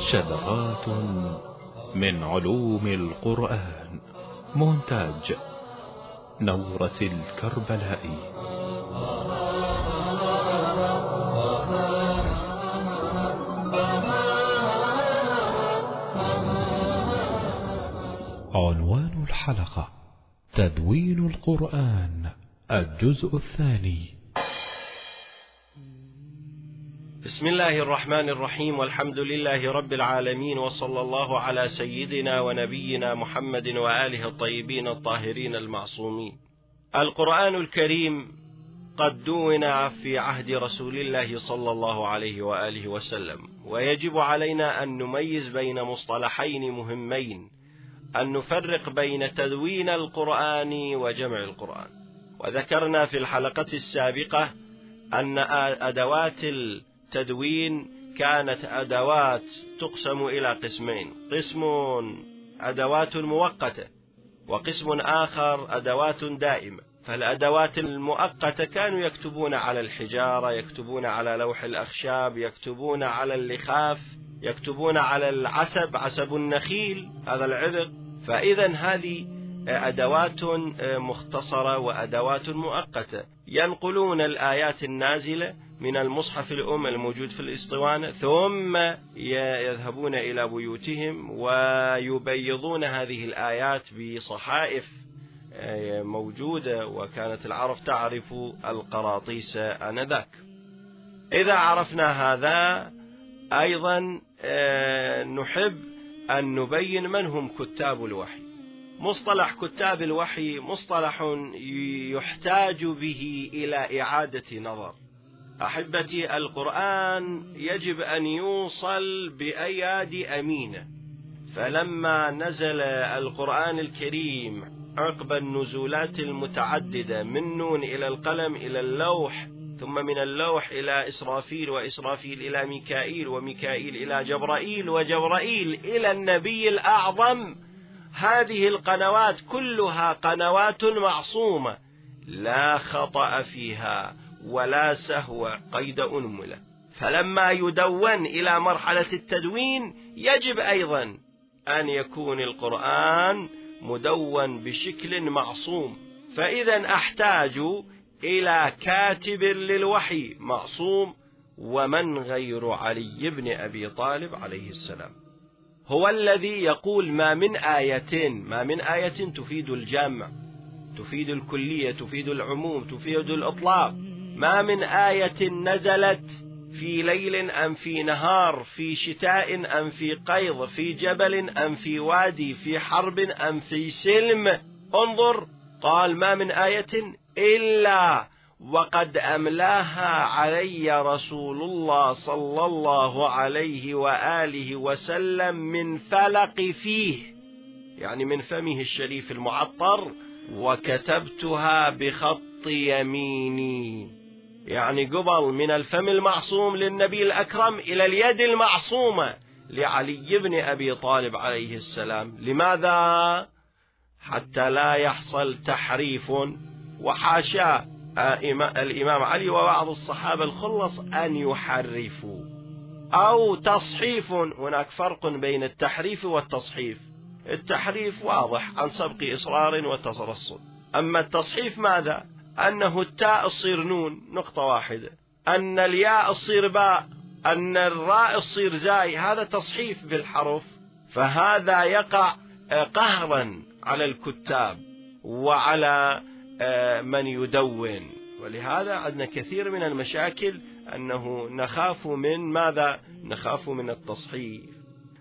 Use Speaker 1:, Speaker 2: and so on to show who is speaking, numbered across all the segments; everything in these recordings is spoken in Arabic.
Speaker 1: شذرات من علوم القرآن. مونتاج نورس الكربلائي عنوان الحلقة تدوين القرآن الجزء الثاني.
Speaker 2: بسم الله الرحمن الرحيم والحمد لله رب العالمين وصلى الله على سيدنا ونبينا محمد وآله الطيبين الطاهرين المعصومين. القرآن الكريم قد دون في عهد رسول الله صلى الله عليه وآله وسلم، ويجب علينا أن نميز بين مصطلحين مهمين، أن نفرق بين تدوين القرآن وجمع القرآن. وذكرنا في الحلقة السابقة أن أدوات التدوين كانت أدوات تقسم إلى قسمين. قسم أدوات مؤقتة وقسم آخر أدوات دائمة. فالأدوات المؤقتة كانوا يكتبون على الحجارة يكتبون على لوح الأخشاب يكتبون على اللخاف يكتبون على العسب عسب النخيل هذا العذق فإذا هذه أدوات مختصرة وأدوات مؤقتة. ينقلون الآيات النازلة من المصحف الأم الموجود في الإسطوانة ثم يذهبون إلى بيوتهم ويبيضون هذه الآيات بصحائف موجودة وكانت العرب تعرف القراطيس آنذاك. إذا عرفنا هذا أيضا نحب أن نبين من هم كتاب الوحي. مصطلح كتاب الوحي مصطلح يحتاج به إلى إعادة نظر. أحبتي القرآن يجب أن يوصل بأيادي أمينة. فلما نزل القرآن الكريم عقب النزولات المتعددة من نون إلى القلم إلى اللوح ثم من اللوح إلى إسرافيل وإسرافيل إلى ميكائيل وميكائيل إلى جبرائيل وجبرائيل إلى النبي الأعظم هذه القنوات كلها قنوات معصومة لا خطأ فيها. ولا سهو قيد أنملة. فلما يدون إلى مرحلة التدوين يجب أيضا أن يكون القرآن مدون بشكل معصوم. فإذا أحتاج إلى كاتب للوحي معصوم ومن غير علي بن أبي طالب عليه السلام. هو الذي يقول ما من آية ما من آية تفيد الجمع تفيد الكلية تفيد العموم تفيد الإطلاق. ما من آية نزلت في ليل أم في نهار في شتاء أم في قيض في جبل أم في وادي في حرب أم في سلم. انظر قال ما من آية إلا وقد أملاها علي رسول الله صلى الله عليه وآله وسلم من فلق فيه يعني من فمه الشريف المعطر وكتبتها بخط يميني. يعني قبل من الفم المعصوم للنبي الأكرم إلى اليد المعصومة لعلي بن أبي طالب عليه السلام. لماذا؟ حتى لا يحصل تحريف وحاشا. الإمام علي وبعض الصحابة الخلص أن يحرفوا. أو تصحيف هناك فرق بين التحريف والتصحيف. التحريف واضح عن سبق إصرار وترصد أما التصحيف ماذا؟ أنه التاء تصير نون نقطة واحدة. أن الياء تصير باء أن الراء تصير زاي هذا تصحيف بالحرف. فهذا يقع قهرا على الكتاب وعلى من يدون. ولهذا عندنا كثير من المشاكل أنه نخاف من ماذا؟ نخاف من التصحيف.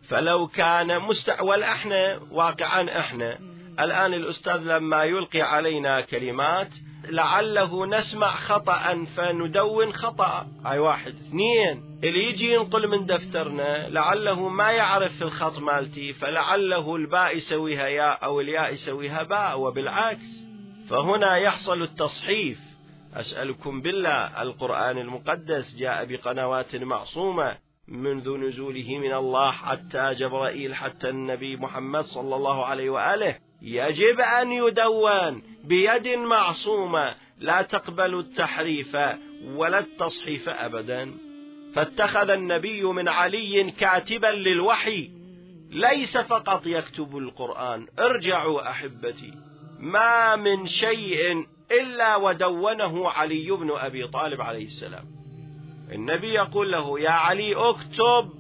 Speaker 2: فلو كان مستعول إحنا واقعا إحنا الآن الأستاذ لما يلقي علينا كلمات لعله نسمع خطأ فندون خطأ. هاي واحد. اثنين. اللي يجي ينقل من دفترنا لعله ما يعرف في الخط مالتي فلعله الباء يسويها ياء أو الياء يسويها باء وبالعكس. فهنا يحصل التصحيف. أسألكم بالله القرآن المقدس جاء بقنوات معصومة منذ نزوله من الله حتى جبرائيل حتى النبي محمد صلى الله عليه وآله. يجب أن يدون بيد معصومة لا تقبل التحريف ولا التصحيف أبدا. فاتخذ النبي من علي كاتبا للوحي ليس فقط يكتب القرآن. ارجعوا أحبتي ما من شيء إلا ودونه علي بن أبي طالب عليه السلام. النبي يقول له يا علي اكتب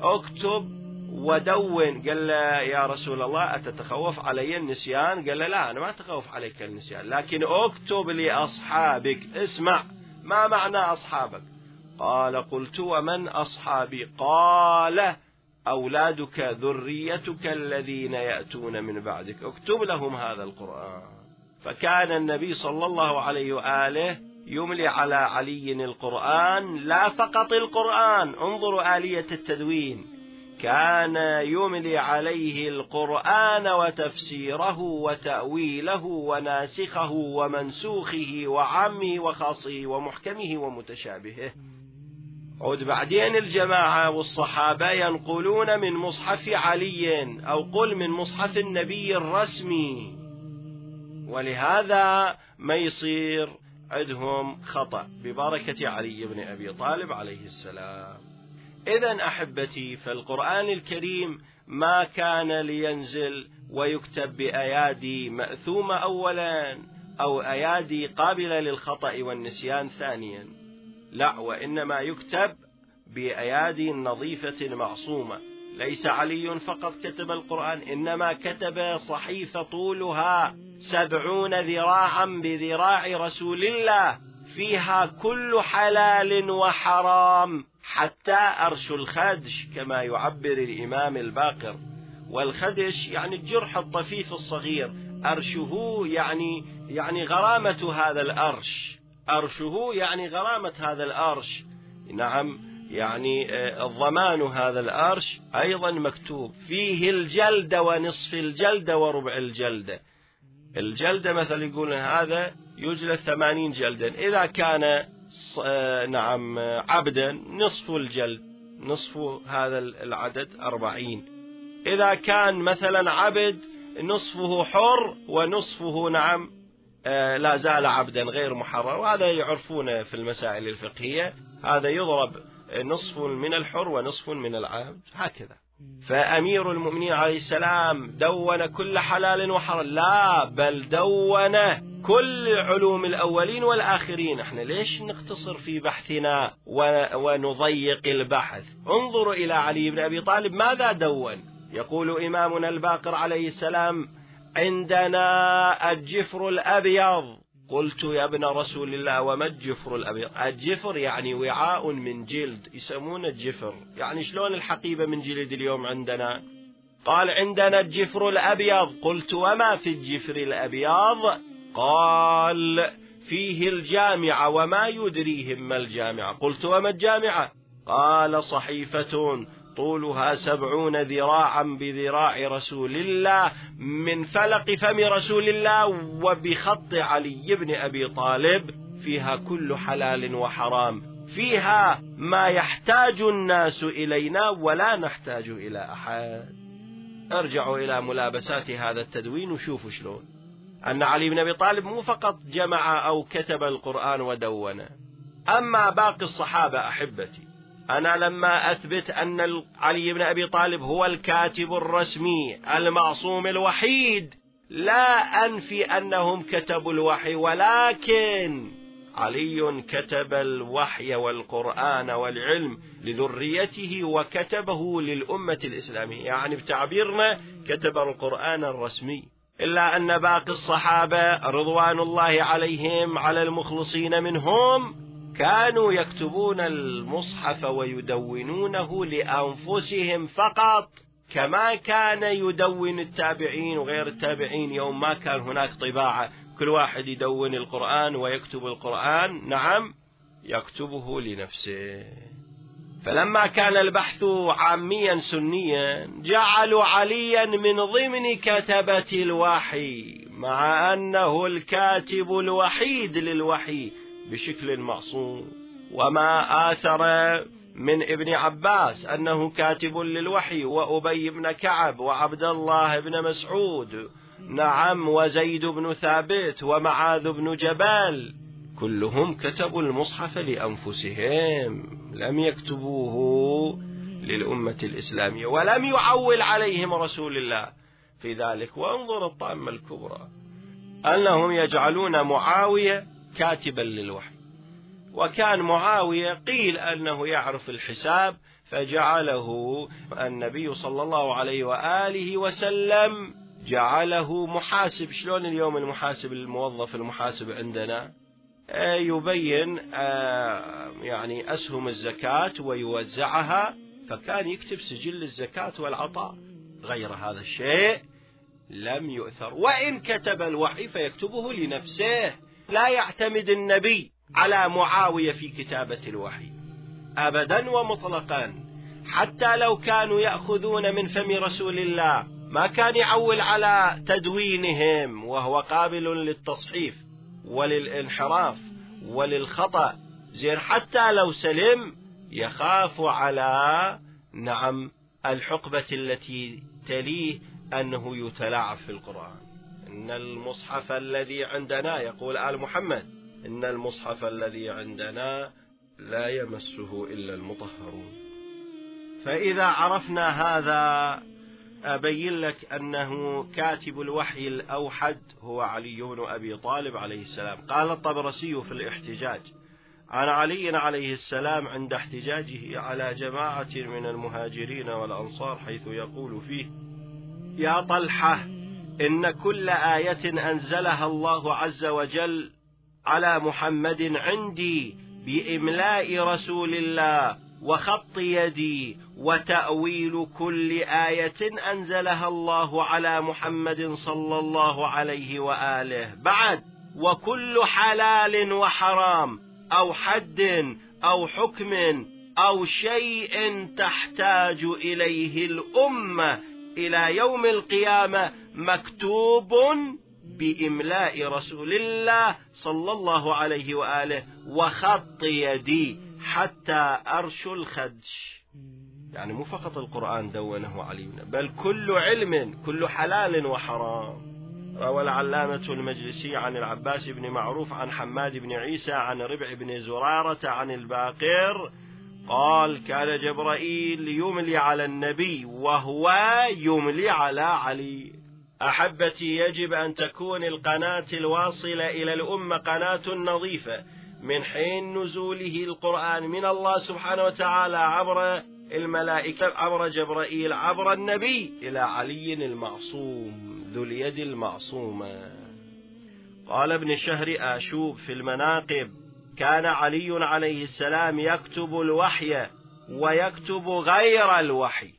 Speaker 2: اكتب. ودون. قال له يا رسول الله أتتخوف علي النسيان? قال له لا أنا ما أتخوف عليك النسيان لكن أكتب لأصحابك. اسمع ما معنى أصحابك؟ قال قلت ومن أصحابي؟ قال أولادك ذريتك الذين يأتون من بعدك. اكتب لهم هذا القرآن. فكان النبي صلى الله عليه وآله يملي على علي القرآن لا فقط القرآن. انظروا آلية التدوين. كان يملي عليه القرآن وتفسيره وتأويله وناسخه ومنسوخه وعامه وخاصه ومحكمه ومتشابهه. عود بعدين الجماعة والصحابة ينقلون من مصحف علي أو قل من مصحف النبي الرسمي. ولهذا ما يصير عندهم خطأ. ببركة علي بن أبي طالب عليه السلام. إذا أحبتي فالقرآن الكريم ما كان لينزل ويكتب بأيادي مأثومة أولا أو أيادي قابلة للخطأ والنسيان ثانيا. لا وإنما يكتب بأيادي نظيفة معصومة. ليس علي فقط كتب القرآن إنما كتب صحيفة طولها سبعون ذراعا بذراع رسول الله. فيها كل حلال وحرام حتى أرش الخدش كما يعبر الإمام الباقر. والخدش يعني الجرح الطفيف الصغير. أرشه يعني يعني غرامة هذا الأرش. أرشه يعني غرامة هذا الأرش. نعم يعني آه، الضمان هذا الأرش أيضا مكتوب. فيه الجلدة ونصف الجلدة وربع الجلدة الجلدة مثلا يقول هذا يجلد ثمانين جلدا. إذا كان آه، نعم عبدا نصف الجلد نصف هذا العدد أربعين. إذا كان مثلا عبد نصفه حر ونصفه نعم آه، لا زال عبدا غير محرر. وهذا يعرفون في المسائل الفقهية. هذا يضرب نصف من الحر ونصف من العبد. هكذا. فأمير المؤمنين عليه السلام دون كل حلال وحرام. لا بل دون كل علوم الأولين والآخرين. إحنا ليش نقتصر في بحثنا ونضيق البحث؟ انظروا إلى علي بن أبي طالب. ماذا دون؟ يقول إمامنا الباقر عليه السلام عندنا الجفر الأبيض. قلت يا ابن رسول الله وما الجفر الأبيض؟ الجفر يعني وعاء من جلد يسمونه الجفر. يعني شلون الحقيبة من جلد اليوم عندنا؟ قال عندنا الجفر الأبيض. قلت وما في الجفر الأبيض؟ قال فيه الجامعة وما يدريهم ما الجامعة قلت وما الجامعة قال صحيفة طولها سبعون ذراعا بذراع رسول الله من فلق فم رسول الله وبخط علي بن أبي طالب فيها كل حلال وحرام. فيها ما يحتاج الناس إلينا ولا نحتاج إلى أحد. ارجعوا إلى ملابسات هذا التدوين وشوفوا شلون. أن علي بن أبي طالب مو فقط جمع أو كتب القرآن ودونه أما باقي الصحابة أحبتي أنا لما أثبت أن علي بن أبي طالب هو الكاتب الرسمي المعصوم الوحيد لا أنفي أنهم كتبوا الوحي ولكن علي كتب الوحي والقرآن والعلم لذريته وكتبه للأمة الإسلامية. يعني بتعبيرنا كتب القرآن الرسمي. إلا أن باقي الصحابة رضوان الله عليهم على المخلصين منهم كانوا يكتبون المصحف ويدونونه لأنفسهم فقط كما كان يدون التابعين وغير التابعين يوم ما كان هناك طباعة. كل واحد يدون القرآن ويكتب القرآن نعم يكتبه لنفسه. فلما كان البحث عاميا سنيا جعلوا عليا من ضمن كتبة الوحي مع أنه الكاتب الوحيد للوحي. بشكل معصوم. وما آثر من ابن عباس أنه كاتب للوحي وأبي بن كعب وعبد الله بن مسعود. نعم وزيد بن ثابت ومعاذ بن جبال. كلهم كتبوا المصحف لأنفسهم. لم يكتبوه للأمة الإسلامية ولم يعول عليهم رسول الله. في ذلك وانظر الطامة الكبرى. أنهم يجعلون معاوية كاتبا للوحي. وكان معاوية قيل أنه يعرف الحساب فجعله النبي صلى الله عليه وآله وسلم جعله محاسب. شلون اليوم المحاسب الموظف المحاسب عندنا؟ آه، يبين آه، يعني أسهم الزكاة ويوزعها فكان يكتب سجل الزكاة والعطاء. غير هذا الشيء لم يؤثر. وإن كتب الوحي فيكتبه لنفسه. لا يعتمد النبي على معاوية في كتابة الوحي. أبدا ومطلقا. حتى لو كانوا يأخذون من فم رسول الله ما كان يعول على تدوينهم وهو قابل للتصحيف وللانحراف وللخطأ. زين حتى لو سلم يخاف على نعم الحقبة التي تليه أنه يتلاعب في القرآن. إن المصحف الذي عندنا يقول آل محمد إن المصحف الذي عندنا لا يمسه إلا المطهرون. فإذا عرفنا هذا أبين لك أنه كاتب الوحي الأوحد هو علي بن أبي طالب عليه السلام. قال الطبرسي في الاحتجاج عن علي عليه السلام عند احتجاجه على جماعة من المهاجرين والأنصار حيث يقول فيه يا طلحة إن كل آية أنزلها الله عز وجل على محمد عندي بإملاء رسول الله وخط يدي وتأويل كل آية أنزلها الله على محمد صلى الله عليه وآله. بعد وكل حلال وحرام أو حد أو حكم أو شيء تحتاج إليه الأمة إلى يوم القيامة مكتوب بإملاء رسول الله صلى الله عليه وآله وخط يدي حتى أرش الخدش. يعني مو فقط القرآن دونه علينا بل كل علم كل حلال وحرام. روى العلامة المجلسي عن العباس بن معروف عن حماد بن عيسى عن ربع بن زرارة عن الباقر قال كان جبرائيل يملي على النبي وهو يملي على علي. أحبتي يجب أن تكون القناة الواصلة إلى الأمة قناة نظيفة. من حين نزوله القرآن من الله سبحانه وتعالى عبر الملائكة عبر جبرائيل عبر النبي إلى علي المعصوم ذو اليد المعصومة. قال ابن شهر آشوب في المناقب كان علي عليه السلام يكتب الوحي ويكتب غير الوحي.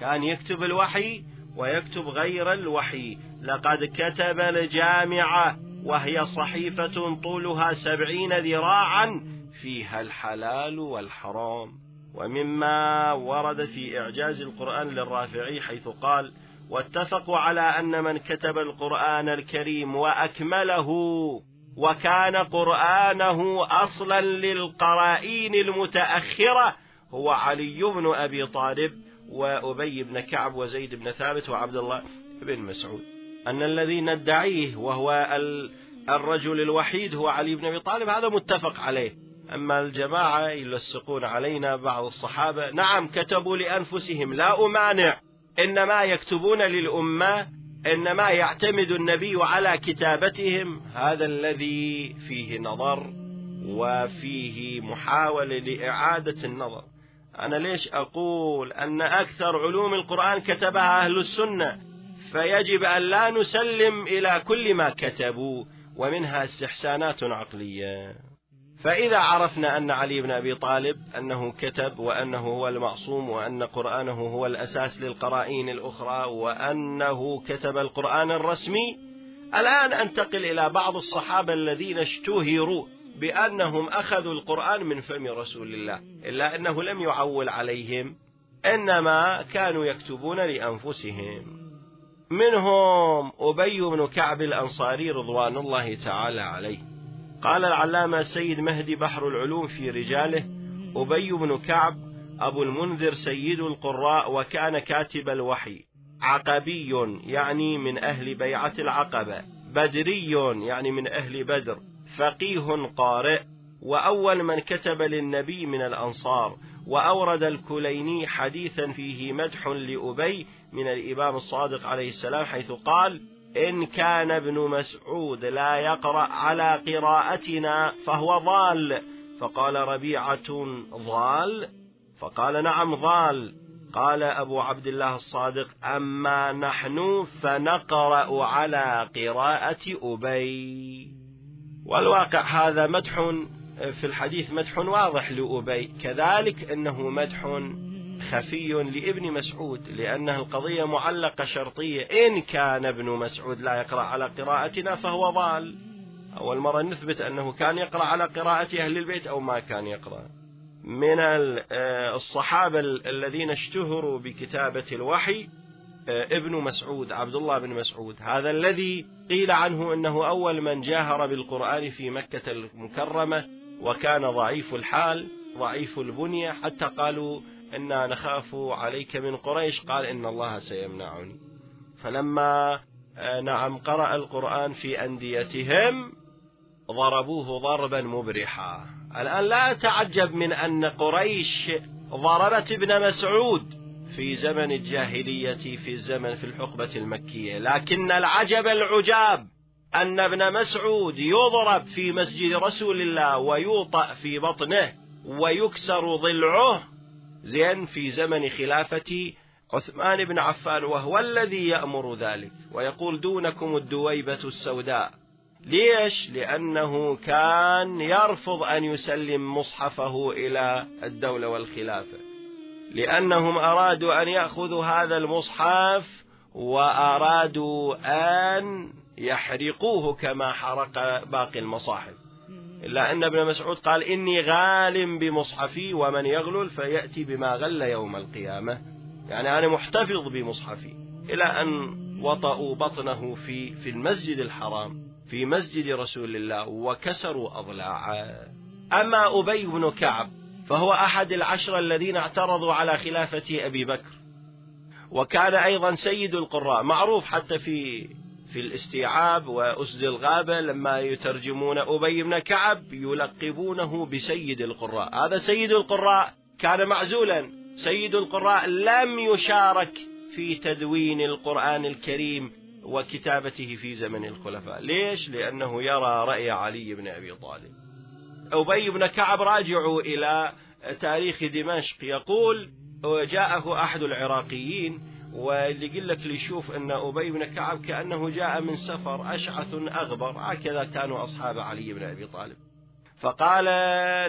Speaker 2: كان يكتب الوحي ويكتب غير الوحي. لقد كتب الجامعة وهي صحيفة طولها سبعين ذراعا فيها الحلال والحرام. ومما ورد في إعجاز القرآن للرافعي حيث قال واتفقوا على أن من كتب القرآن الكريم وأكمله وكان قرآنه أصلا للقرائين المتأخرة هو علي بن أبي طالب وأبي بن كعب وزيد بن ثابت وعبد الله بن مسعود. أن الذي ندعيه وهو الرجل الوحيد هو علي بن أبي طالب هذا متفق عليه. أما الجماعة يلصقون علينا بعض الصحابة نعم كتبوا لأنفسهم لا أمانع إنما يكتبون للأمة إنما يعتمد النبي على كتابتهم هذا الذي فيه نظر وفيه محاولة لإعادة النظر. أنا ليش أقول أن أكثر علوم القرآن كتبها أهل السنة؟ فيجب أن لا نسلم إلى كل ما كتبوا ومنها استحسانات عقلية. فإذا عرفنا أن علي بن أبي طالب أنه كتب وأنه هو المعصوم وأن قرآنه هو الأساس للقرائن الأخرى وأنه كتب القرآن الرسمي الآن أنتقل إلى بعض الصحابة الذين اشتهروا بأنهم أخذوا القرآن من فم رسول الله إلا أنه لم يعول عليهم إنما كانوا يكتبون لأنفسهم. منهم أبي بن كعب الأنصاري رضوان الله تعالى عليه. قال العلامة سيد مهدي بحر العلوم في رجاله أبي بن كعب أبو المنذر سيد القراء وكان كاتب الوحي. عقبي يعني من أهل بيعة العقبة. بدري يعني من أهل بدر. فقيه قارئ. وأول من كتب للنبي من الأنصار. وأورد الكليني حديثا فيه مدح لأبي من الإمام الصادق عليه السلام حيث قال إن كان ابن مسعود لا يقرأ على قراءتنا فهو ضال. فقال ربيعة ضال؟ فقال نعم ضال. قال أبو عبد الله الصادق أما نحن فنقرأ على قراءة أبي. والواقع هذا مدح في الحديث مدح واضح لأبي. كذلك أنه مدح خفي لابن مسعود لأنها القضية معلقة شرطية. إن كان ابن مسعود لا يقرأ على قراءتنا فهو ضال. أول مرة نثبت أنه كان يقرأ على قراءة أهل البيت أو ما كان يقرأ. من الصحابة الذين اشتهروا بكتابة الوحي ابن مسعود عبد الله بن مسعود. هذا الذي قيل عنه أنه أول من جاهر بالقرآن في مكة المكرمة وكان ضعيف الحال ضعيف البنية. حتى قالوا إنا نخاف عليك من قريش قال إن الله سيمنعني فلما آه، نعم قرأ القرآن في أنديتهم ضربوه ضربا مبرحا. الآن لا تعجب من أن قريش ضربت ابن مسعود في زمن الجاهلية في الزمن في الحقبة المكية. لكن العجب العجاب أن ابن مسعود يضرب في مسجد رسول الله ويوطأ في بطنه ويكسر ضلعه زين في زمن خلافة عثمان بن عفان وهو الذي يأمر ذلك ويقول دونكم الدويبة السوداء. ليش؟ لأنه كان يرفض أن يسلم مصحفه إلى الدولة والخلافة. لأنهم أرادوا أن يأخذوا هذا المصحف وأرادوا أن يحرقوه كما حرق باقي المصاحف. إلا أن ابن مسعود قال إني غال بمصحفي ومن يغلل فيأتي بما غل يوم القيامة. يعني أنا محتفظ بمصحفي إلى أن وطأوا بطنه في في المسجد الحرام في مسجد رسول الله وكسروا أضلاعه. أما أبي بن كعب فهو أحد العشرة الذين اعترضوا على خلافة أبي بكر. وكان أيضا سيد القراء معروف حتى في في الاستيعاب وأسد الغابة لما يترجمون أبي بن كعب يلقبونه بسيد القراء. هذا سيد القراء كان معزولا. سيد القراء لم يشارك في تدوين القرآن الكريم وكتابته في زمن الخلفاء. ليش؟ لأنه يرى رأي علي بن أبي طالب. أبي بن كعب راجعوا إلى تاريخ دمشق يقول جاءه أحد العراقيين واللي يقول لك اللي يشوف أن أبي بن كعب كأنه جاء من سفر أشعث أغبر. هكذا كانوا أصحاب علي بن أبي طالب. فقال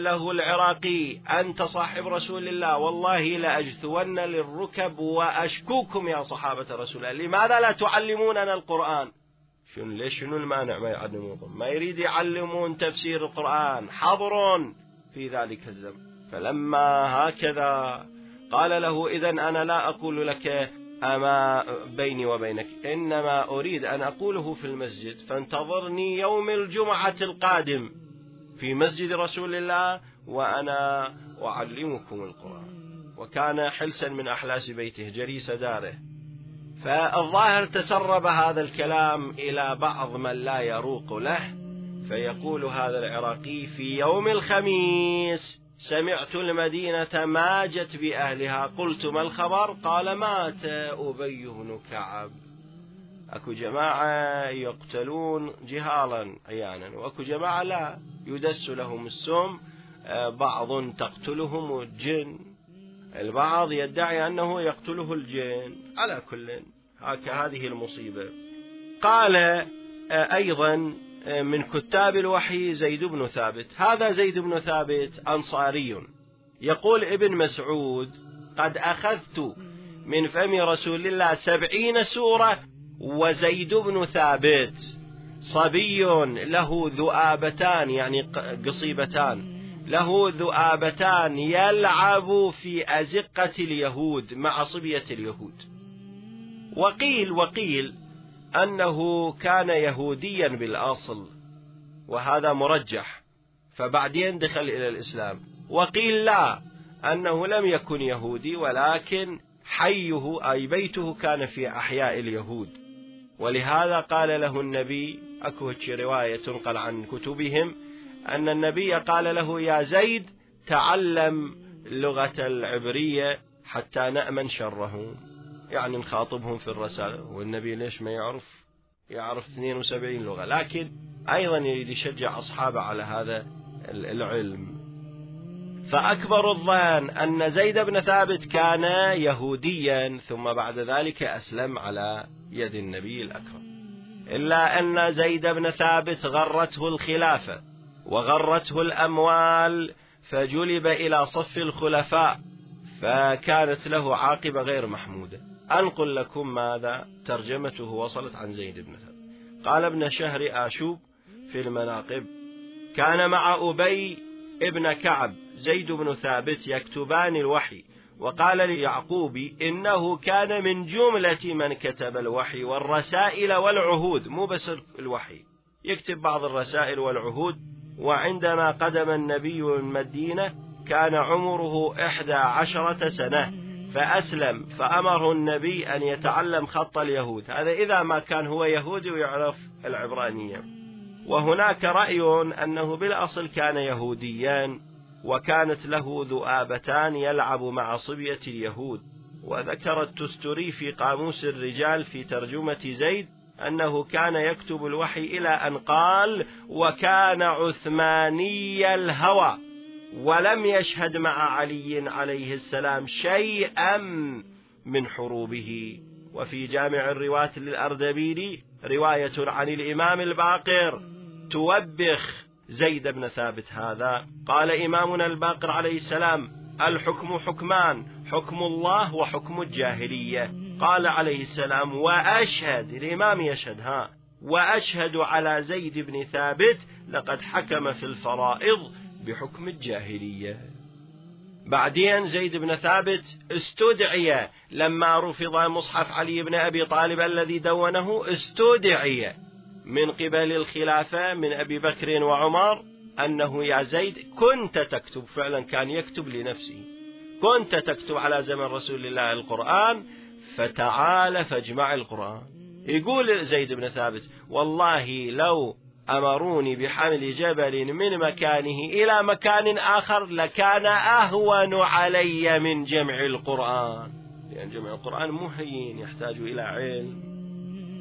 Speaker 2: له العراقي أنت صاحب رسول الله والله لأجثون للركب وأشكوكم يا صحابة رسول الله. لماذا لا تعلموننا القرآن؟ شنو ليش شنو المانع ما يعلمونكم ما يريد يعلمون تفسير القرآن. حضر في ذلك الزمن. فلما هكذا قال له إذا أنا لا أقول لك أما بيني وبينك. إنما أريد أن أقوله في المسجد فانتظرني يوم الجمعة القادم في مسجد رسول الله وأنا أعلمكم القرآن. وكان حلسا من أحلاس بيته جريس داره. فالظاهر تسرب هذا الكلام إلى بعض من لا يروق له فيقول هذا العراقي في يوم الخميس سمعت المدينة ماجت بأهلها. قلت ما الخبر؟ قال مات أبي بن كعب. أكو جماعة يقتلون جهالا عيانا وأكو جماعة لا يدس لهم السم. بعض تقتلهم الجن. البعض يدعي أنه يقتله الجن. على كل هذه المصيبة. قال أيضا من كتاب الوحي زيد بن ثابت. هذا زيد بن ثابت أنصاري. يقول ابن مسعود قد أخذت من فم رسول الله سبعين سورة وزيد بن ثابت. صبي له ذؤابتان يعني قصيبتان. له ذؤابتان يلعب في أزقة اليهود مع صبية اليهود. وقيل وقيل أنه كان يهوديا بالأصل وهذا مرجح. فبعدين دخل إلى الإسلام وقيل لا أنه لم يكن يهودي ولكن حيه أي بيته كان في أحياء اليهود. ولهذا قال له النبي أكو رواية تنقل عن كتبهم أن النبي قال له يا زيد تعلم اللغة العبرية حتى نأمن شرهم يعني نخاطبهم في الرسالة والنبي ليش ما يعرف؟ يعرف 72 لغة. لكن أيضا يريد يشجع أصحابه على هذا العلم. فأكبر الظن أن زيد بن ثابت كان يهوديا ثم بعد ذلك أسلم على يد النبي الأكرم. إلا أن زيد بن ثابت غرته الخلافة وغرته الأموال فجلب إلى صف الخلفاء فكانت له عاقبة غير محمودة. أنقل لكم ماذا ترجمته وصلت عن زيد بن ثابت. قال ابن شهر آشوب في المناقب كان مع أبي ابن كعب زيد بن ثابت يكتبان الوحي وقال ليعقوب إنه كان من جملة من كتب الوحي والرسائل والعهود مو بس الوحي يكتب بعض الرسائل والعهود وعندما قدم النبي المدينة كان عمره إحدى عشرة سنة. فأسلم فأمره النبي أن يتعلم خط اليهود. هذا إذا ما كان هو يهودي ويعرف العبرانية. وهناك رأي أنه بالأصل كان يهوديا وكانت له ذؤابتان يلعب مع صبية اليهود. وذكر التستري في قاموس الرجال في ترجمة زيد أنه كان يكتب الوحي إلى أن قال وكان عثماني الهوى ولم يشهد مع علي عليه السلام شيئا من حروبه. وفي جامع الرواة للأردبيلي رواية عن الإمام الباقر توبخ زيد بن ثابت هذا. قال إمامنا الباقر عليه السلام الحكم حكمان حكم الله وحكم الجاهلية. قال عليه السلام وأشهد الإمام يشهد ها وأشهد على زيد بن ثابت لقد حكم في الفرائض بحكم الجاهلية. بعدين زيد بن ثابت استدعي لما رفض مصحف علي بن أبي طالب الذي دونه استدعي من قبل الخلافة من أبي بكر وعمر أنه يا زيد كنت تكتب فعلا كان يكتب لنفسه. كنت تكتب على زمن رسول الله القرآن فتعال فاجمع القرآن. يقول زيد بن ثابت والله لو أمروني بحمل جبل من مكانه إلى مكان آخر لكان أهون علي من جمع القرآن. لأن جمع القرآن مهين يحتاج إلى علم.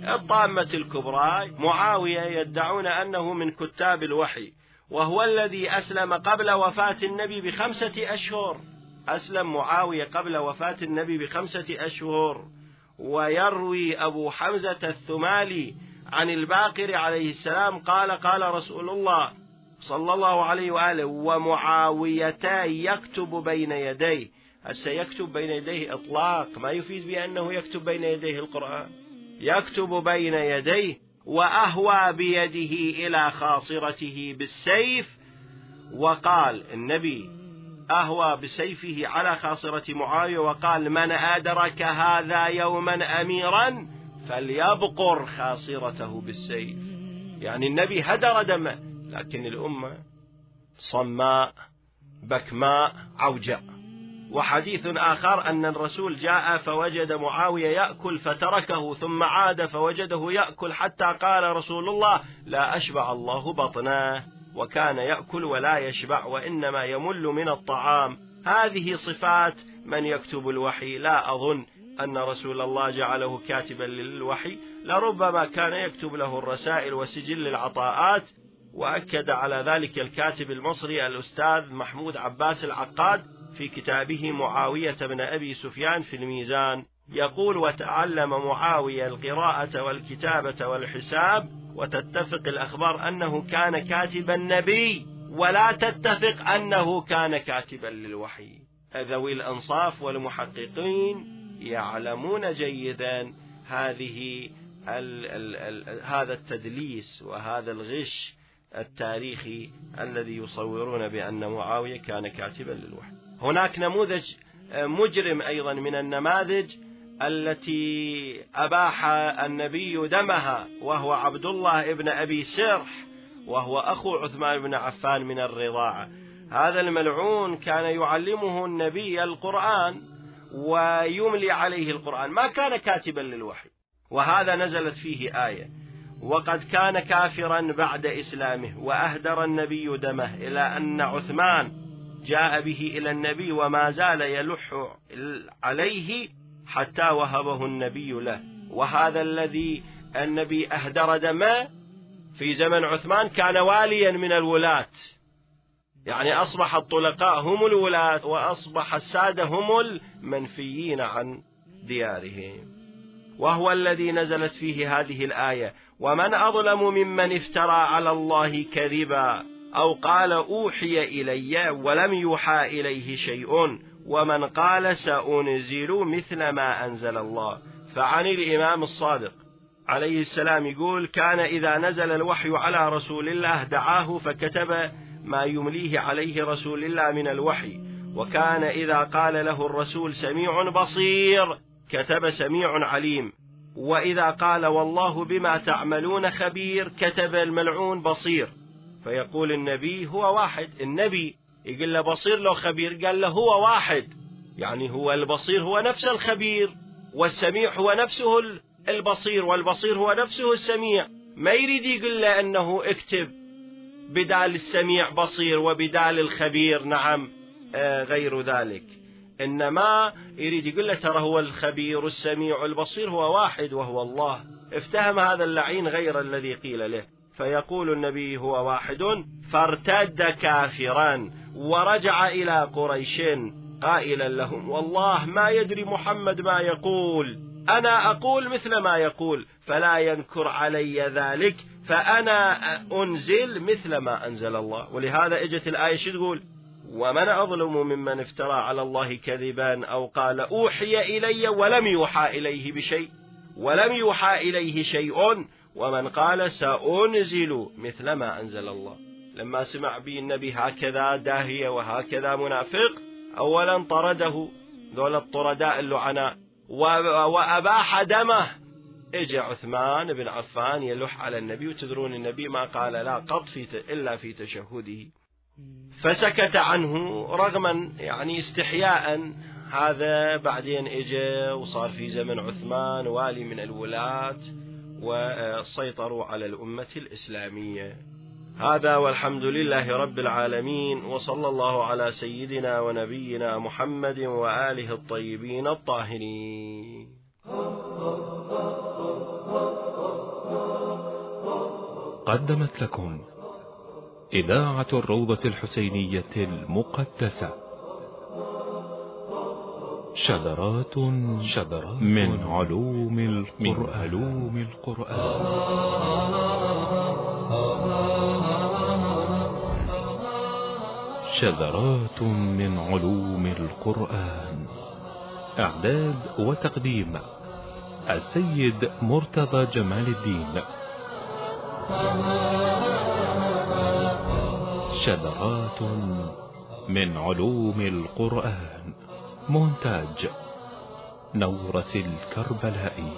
Speaker 2: الطامة الكبرى معاوية يدعون أنه من كتاب الوحي وهو الذي أسلم قبل وفاة النبي بخمسة أشهر. أسلم معاوية قبل وفاة النبي بخمسة أشهر. ويروي أبو حمزة الثمالي عن الباقر عليه السلام قال قال رسول الله صلى الله عليه وآله ومعاويتا يكتب بين يديه. هسه يكتب بين يديه إطلاق ما يفيد بأنه يكتب بين يديه القرآن. يكتب بين يديه وأهوى بيده إلى خاصرته بالسيف وقال النبي أهوى بسيفه على خاصرة معاوية وقال من أدرك هذا يوما أميرا فليبقر خاصرته بالسيف. يعني النبي هدر دمه لكن الأمة صماء بكماء عوجاء. وحديث آخر أن الرسول جاء فوجد معاوية يأكل فتركه ثم عاد فوجده يأكل حتى قال رسول الله لا أشبع الله بطناه وكان يأكل ولا يشبع وإنما يمل من الطعام. هذه صفات من يكتب الوحي لا أظن. أن رسول الله جعله كاتبا للوحي لربما كان يكتب له الرسائل وسجل العطاءات وأكد على ذلك الكاتب المصري الأستاذ محمود عباس العقاد في كتابه معاوية بن أبي سفيان في الميزان. يقول وتعلم معاوية القراءة والكتابة والحساب وتتفق الأخبار أنه كان كاتبا نبي ولا تتفق أنه كان كاتبا للوحي. ذوي الأنصاف والمحققين. يعلمون جيدا هذه ال ال ال هذا التدليس وهذا الغش التاريخي الذي يصورون بأن معاوية كان كاتبا للوحي. هناك نموذج مجرم أيضا من النماذج التي أباح النبي دمها وهو عبد الله ابن أبي سرح وهو أخو عثمان بن عفان من الرضاعة. هذا الملعون كان يعلمه النبي القرآن ويملي عليه القرآن. ما كان كاتبا للوحي وهذا نزلت فيه آية. وقد كان كافرا بعد إسلامه وأهدر النبي دمه إلى أن عثمان جاء به إلى النبي وما زال يلح عليه حتى وهبه النبي له. وهذا الذي النبي أهدر دمه في زمن عثمان كان واليا من الولاة. يعني أصبح الطلقاء هم الولاة وأصبح السادة هم المنفيين عن ديارهم. وهو الذي نزلت فيه هذه الآية ومن أظلم ممن افترى على الله كذبا أو قال أوحي إلي ولم يوحى إليه شيء ومن قال سأنزل مثل ما أنزل الله فعن الإمام الصادق عليه السلام يقول كان إذا نزل الوحي على رسول الله دعاه فكتب ما يمليه عليه رسول الله من الوحي. وكان إذا قال له الرسول سميع بصير كتب سميع عليم. وإذا قال والله بما تعملون خبير كتب الملعون بصير. فيقول النبي هو واحد. النبي يقول له بصير لو خبير قال له هو واحد. يعني هو البصير هو نفس الخبير والسميع هو نفسه البصير والبصير هو نفسه السميع. ما يريد يقول له أنه اكتب. بدال السميع بصير وبدال الخبير نعم آه غير ذلك. إنما يريد يقول له ترى هو الخبير السميع البصير هو واحد وهو الله. افتهم هذا اللعين غير الذي قيل له. فيقول النبي هو واحد فارتد كافرا ورجع إلى قريش قائلا لهم والله ما يدري محمد ما يقول أنا أقول مثل ما يقول فلا ينكر علي ذلك. فأنا أنزل مثل ما أنزل الله. ولهذا إجت الآية شو تقول؟ ومن أظلم ممن افترى على الله كذبا أو قال أوحي إلي ولم يوحى إليه بشيء ولم يوحى إليه شيء ومن قال سأنزل مثل ما أنزل الله. لما سمع به النبي هكذا داهية وهكذا منافق أولا طرده ذول الطرداء اللعناء وأباح دمه. اجى عثمان بن عفان يلح على النبي وتدرون النبي ما قال لا قط في إلا في تشهده. فسكت عنه رغما يعني استحياء. هذا بعدين اجى وصار في زمن عثمان والي من الولاة وسيطروا على الأمة الإسلامية. هذا والحمد لله رب العالمين وصلى الله على سيدنا ونبينا محمد وآله الطيبين الطاهرين.
Speaker 1: قدمت لكم إذاعة الروضة الحسينية المقدسة. شذرات شذرات من علوم القرآن, من علوم القرآن. شذرات من علوم القرآن. إعداد وتقديم السيد مرتضى جمال الدين. شذرات من علوم القرآن. مونتاج. نورة الكربلائي.